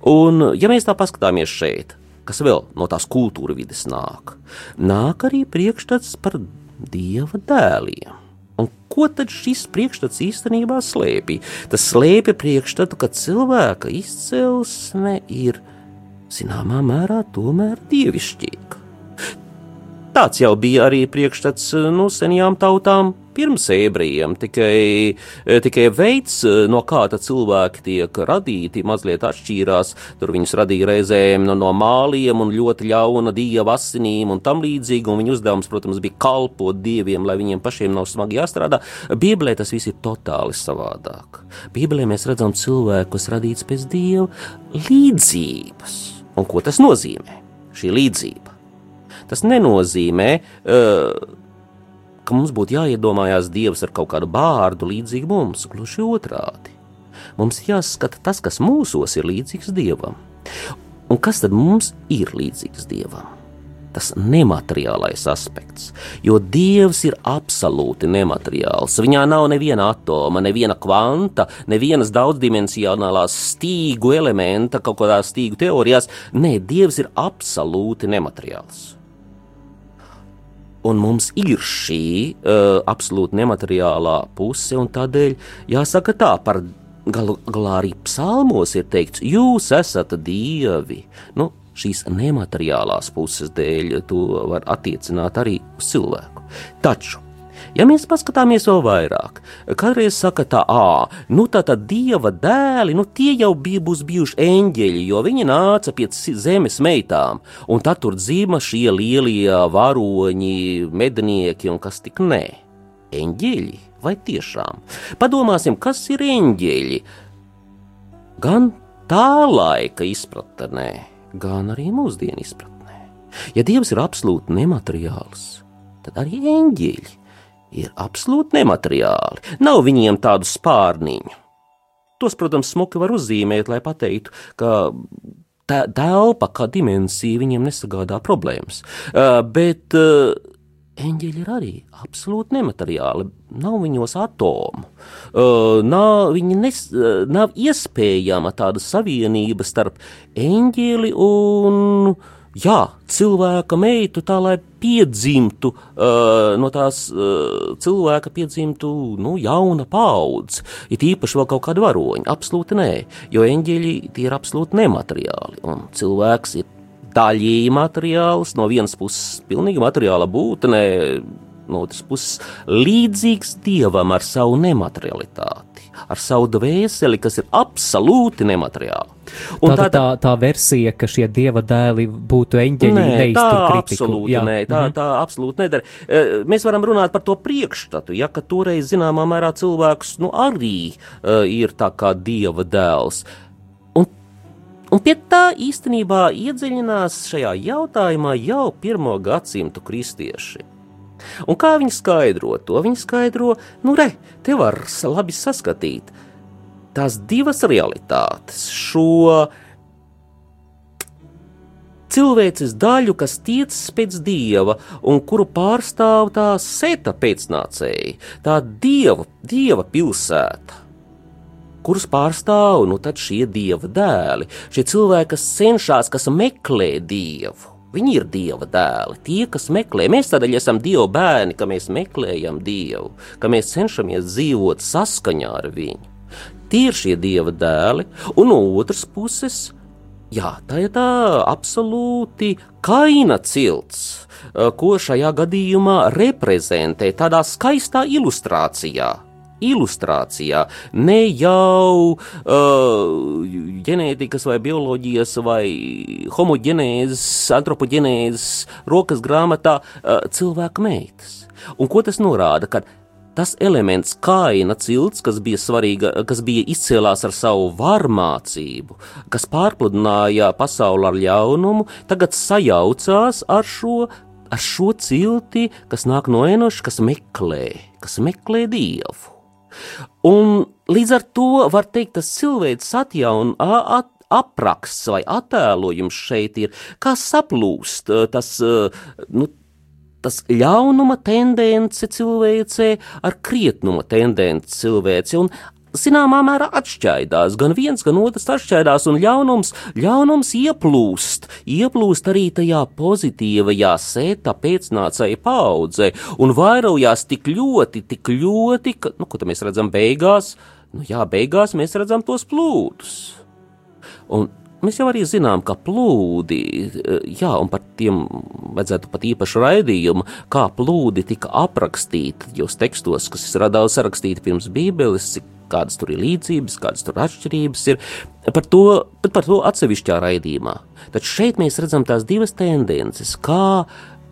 Un, ja mēs tā paskatāmies šeit, kas vēl no tās kultūra vidas nāk, nāk arī priekšstats par dieva dēliem. Un ko tad šis priekšstats īstenībā slēpj? Tas slēpj priekšstatu, ka cilvēka izcelsme ir zināmā mērā tomēr dievišķīga. Tāds jau bija arī priekšstats nu, senajām tautām pirms ebrejiem, tikai, e, tikai veids, e, no kāda cilvēki tiek radīti, mazliet atšķīrās. Tur viņus radīja reizēm no, no māliem un ļoti ļauna dieva asinīm un tam līdzīgi, un viņu uzdevums, protams, bija kalpot dieviem, lai viņiem pašiem nav smagi jāstrādā. Bībelē tas viss ir totāli savādāk. Bībelē mēs redzam cilvēku, kas radīts pēc dieva līdzības. Un ko tas nozīmē? Šī līdzība. Tas nenozīmē, uh, ka mums būtu jāiedomājās Dievs ar kaut kādu bārdu līdzīgu mums, gluži otrādi. Mums jāskata tas, kas mūsos ir līdzīgs Dievam. Un kas tad mums ir līdzīgs Dievam? Tas nemateriālais aspekts, jo Dievs ir absolūti nemateriāls. Viņā nav neviena atoma, neviena kvanta, nevienas daudzdimensionālās stīgu elementa kaut kādā stīgu teorijās. Nē, Dievs ir absolūti nemateriāls. Un mums ir šī uh, absolūti nemateriālā puse, un tādēļ jāsaka tā par galu galā arī psalmos ir teikts, jūs esat dievi. Nu, šīs nemateriālās puses dēļ to var attiecināt arī uz cilvēku. Taču Ja mēs paskatāmies vēl vairāk, kādreiz saka tā, ā, nu tā tad dieva dēli, nu tie jau bija, būs bijuši eņģeļi, jo viņi nāca pie zemes meitām, un tad tur dzīva šie lielie varoņi, mednieki un kas tik nē. Eņģeļi vai tiešām? Padomāsim, kas ir eņģeļi? Gan tā laika izpratnē, gan arī mūsdienu izpratnē. Ja Dievs ir absolūti nemateriāls, tad arī eņģeļi ir absolūti nemateriāli. Nav viņiem tādu spārniņu. Tos, protams, smuki var uzzīmēt, lai pateiktu, ka tā telpa kā dimensija viņiem nesagādā problēmas. Uh, bet uh, eņģeļi ir arī absolūti nemateriāli. Nav viņos atomu, uh, nav, nes, uh, nav iespējama tāda savienība starp eņģeli un uh, jā, cilvēka meitu, tā lai piedzimtu uh, no tās uh, cilvēka, piedzimtu nu, jauna paudze. Ir īpaši vēl kaut kāda varoņa. Absolūti nē, jo eņģeļi tie ir absolūti nemateriāli. Un cilvēks ir daļēji materiāls, no vienas puses pilnīgi materiāla būtne, no otras puses līdzīgs dievam ar savu nematerialitāti, ar savu dvēseli, kas ir absolūti nemateriāla. Un tā, tā, tā versija, ka šie dieva dēli būtu eņģeļi, nē, tā absolūti Jā. nē, tā, mhm. tā absolūti nedara. E, mēs varam runāt par to priekšstatu, ja, ka toreiz zināmā mērā cilvēks nu, arī uh, ir tā kā dieva dēls. Un, un pie tā īstenībā iedziļinās šajā jautājumā jau pirmo gadsimtu kristieši. Un kā viņi skaidro to? Viņi skaidro, nu, re, te var labi saskatīt tās divas realitātes. Šo cilvēces daļu, kas tiecas pēc dieva un kuru pārstāv tā seta pēcnācēji, tā dieva, dieva pilsēta kurus pārstāv nu, šie dieva dēli, šie cilvēki, kas cenšas, kas meklē dievu. Viņi ir dieva dēli, tie, kas meklē. Mēs tādēļ esam dieva bērni, ka mēs meklējam dievu, ka mēs cenšamies dzīvot saskaņā ar viņu. Tie ir šie dieva dēli, un no otras puses, jā, tā ir tā absolūti kaina cilts, ko šajā gadījumā reprezentē tādā skaistā ilustrācijā ilustrācijā, ne jau uh, ģenētikas vai bioloģijas vai homogenēzes, antropogenēzes rokas grāmatā uh, cilvēka meitas. Un ko tas norāda? Kad tas elements, kaina cilts, kas bija svarīga, kas bija izcēlās ar savu varmācību, kas pārpludināja pasauli ar ļaunumu, tagad sajaucās ar šo, ar šo cilti, kas nāk no enoša, kas meklē, kas meklē dievu. Un līdz ar to var teikt, tas cilvēks atjaun, at, apraksts vai attēlojums šeit ir, kā saplūst tas, nu, tas ļaunuma tendence cilvēcē ar krietnuma tendenci cilvēcē, un zināmā mērā atšķaidās. Gan viens, gan otrs atšķaidās, un ļaunums, ļaunums ieplūst, ieplūst arī tajā pozitīvajā sēta pēcnācēja paudzē, un vairojās tik ļoti, tik ļoti, ka, nu, ko mēs redzam beigās, nu jā, beigās mēs redzam tos plūdus. Un Mēs jau arī zinām, ka plūdi, jā, un par tiem vajadzētu pat īpašu raidījumu, kā plūdi tika aprakstīti jos tekstos, kas ir radās sarakstīti pirms Bībeles, cik kādas tur ir līdzības, kādas tur atšķirības ir. Par to, par to atsevišķā raidījumā. Tad šeit mēs redzam tās divas tendences, kā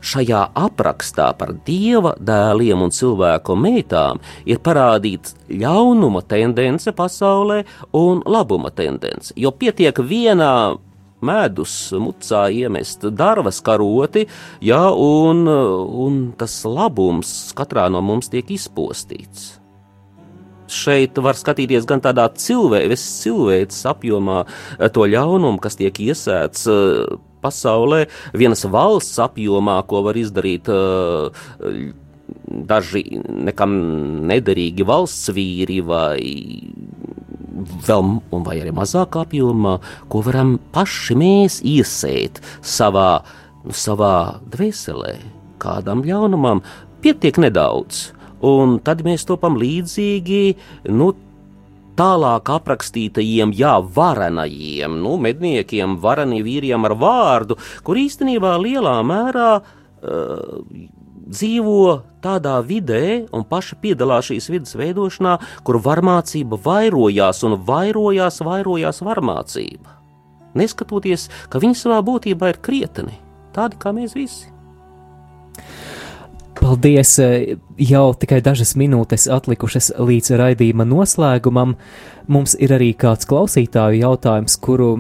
šajā aprakstā par dieva dēliem un cilvēku meitām ir parādīts ļaunuma tendence pasaulē un labuma tendence. Jo pietiek vienā medus mucā iemest dārvas karoti, jā, un, un tas labums katrā no mums tiek izpostīts šeit var skatīties gan tādā cilvēces, cilvēces apjomā, eh, to ļaunumu, kas tiek iesēts eh, pasaulē, vienas valsts apjomā, ko var izdarīt eh, daži nekam nederīgi valsts vīri vai vēl, vai arī mazākā apjomā, ko varam paši mēs iesēt savā, savā dvēselē, kādam ļaunumam, pietiek nedaudz un tad mēs topam līdzīgi nu, tālāk aprakstītajiem, jā, varenajiem, nu, medniekiem, vareni vīriem ar vārdu, kur īstenībā lielā mērā uh, dzīvo tādā vidē un paši piedalās šīs vidas veidošanā, kur varmācība vairojās un vairojās, vairojās varmācība. Neskatoties, ka viņi savā būtībā ir krietni, tādi kā mēs visi. Paldies! Jau tikai dažas minūtes atlikušas līdz raidījuma noslēgumam. Mums ir arī kāds klausītāju jautājums, kuru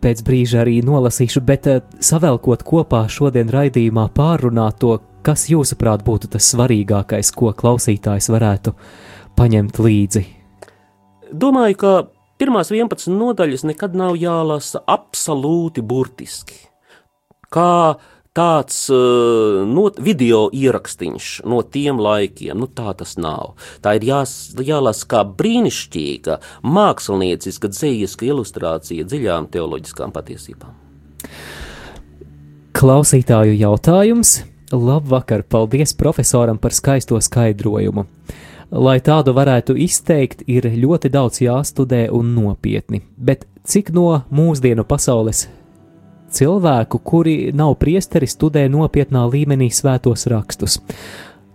pēc brīža arī nolasīšu, bet eh, savelkot kopā šodien raidījumā pārunāto, kas jūsuprāt būtu tas svarīgākais, ko klausītājs varētu paņemt līdzi? Domāju, ka pirmās 11 nodaļas nekad nav jālasa absolūti burtiski. Kā tāds uh, no, video ierakstīns no tiem laikiem. Nu, tā tas nav. Tā ir jās, jālasa kā brīnišķīga, mākslinieciska, dzīsliska ilustrācija dziļām teoloģiskām patiesībām. Klausītāju jautājums. Labvakar, paldies profesoram par skaisto skaidrojumu. Lai tādu varētu izteikt, ir ļoti daudz jāstudē un nopietni, bet cik no mūsdienu pasaules cilvēku, kuri nav priesteri, studē nopietnā līmenī svētos rakstus.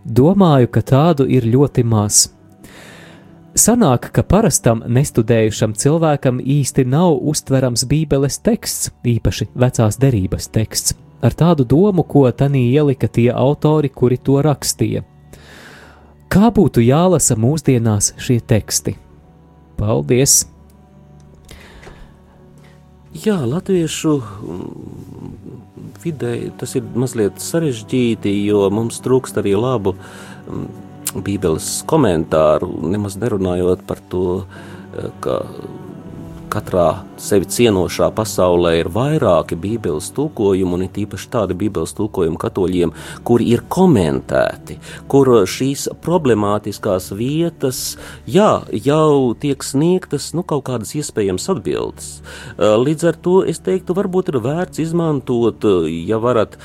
Domāju, ka tādu ir ļoti maz. Sanāk, ka parastam nestudējušam cilvēkam īsti nav uztverams Bībeles teksts, īpaši vecās derības teksts, ar tādu domu, ko tanī ielika tie autori, kuri to rakstīja. Kā būtu jālasa mūsdienās šie teksti? Paldies! Jā, latviešu mm, vidē tas ir mazliet sarežģīti, jo mums trūkst arī labu mm, Bībeles komentāru, nemaz nerunājot par to, eh, ka katrā sevi cienošā pasaulē ir vairāki Bībeles tulkojumi, un it īpaši tādi Bībeles tulkojumi katoļiem, kuri ir komentēti, kur šīs problemātiskās vietas, jā, jau tiek sniegtas nu, kaut kādas iespējamas atbildes. Līdz ar to es teiktu, varbūt ir vērts izmantot, ja varat,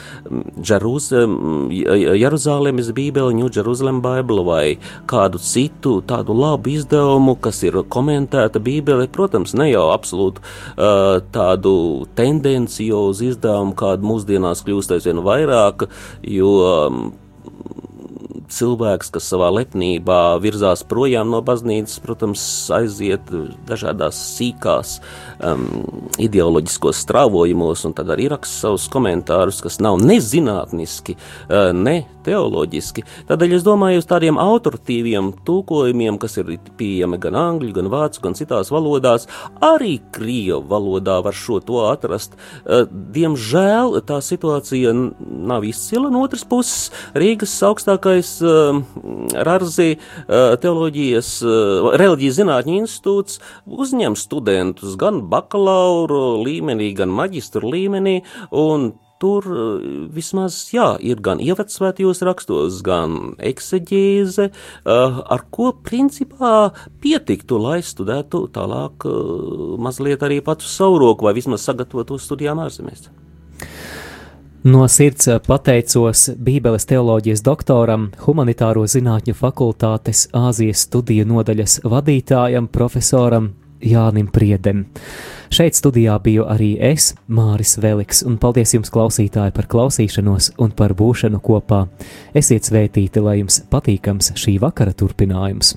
Jeruzalemes Bībeli, New Jerusalem Bible vai kādu citu tādu labu izdevumu, kas ir komentēta Bībele, protams, ne jau absolūti uh, tādu tendenciozu izdevumu, kāda mūsdienās kļūst aizvien vairāk, jo um, cilvēks, kas savā lepnībā virzās projām no baznīcas, protams, aiziet dažādās sīkās um, ideoloģiskos strāvojumos, un tad arī raksta savus komentārus, kas nav nezinātniski, uh, ne teoloģiski. Tādēļ es domāju, uz tādiem autoritīviem tulkojumiem, kas ir pieejami gan angļu, gan vācu, gan citās valodās, arī krievu valodā var šo to atrast. Uh, diemžēl tā situācija nav izcila. No otras puses, Rīgas augstākais uh, Rarzi uh, teoloģijas, uh, reliģijas zinātņu institūts uzņem studentus gan bakalauru līmenī, gan maģistru līmenī, un tur vismaz jā, ir gan ievadsvētajos rakstos, gan ekseģēze, ar ko principā pietiktu, lai studētu tālāk mazliet arī pats savu roku vai vismaz sagatavotu studijām ārzemēs. No sirds pateicos Bībeles teoloģijas doktoram, humanitāro zinātņu fakultātes Āzijas studiju nodaļas vadītājam, profesoram Jānim Priedem. Šeit studijā biju arī es, Māris Veliks, un paldies jums, klausītāji, par klausīšanos un par būšanu kopā. Esiet svētīti, lai jums patīkams šī vakara turpinājums!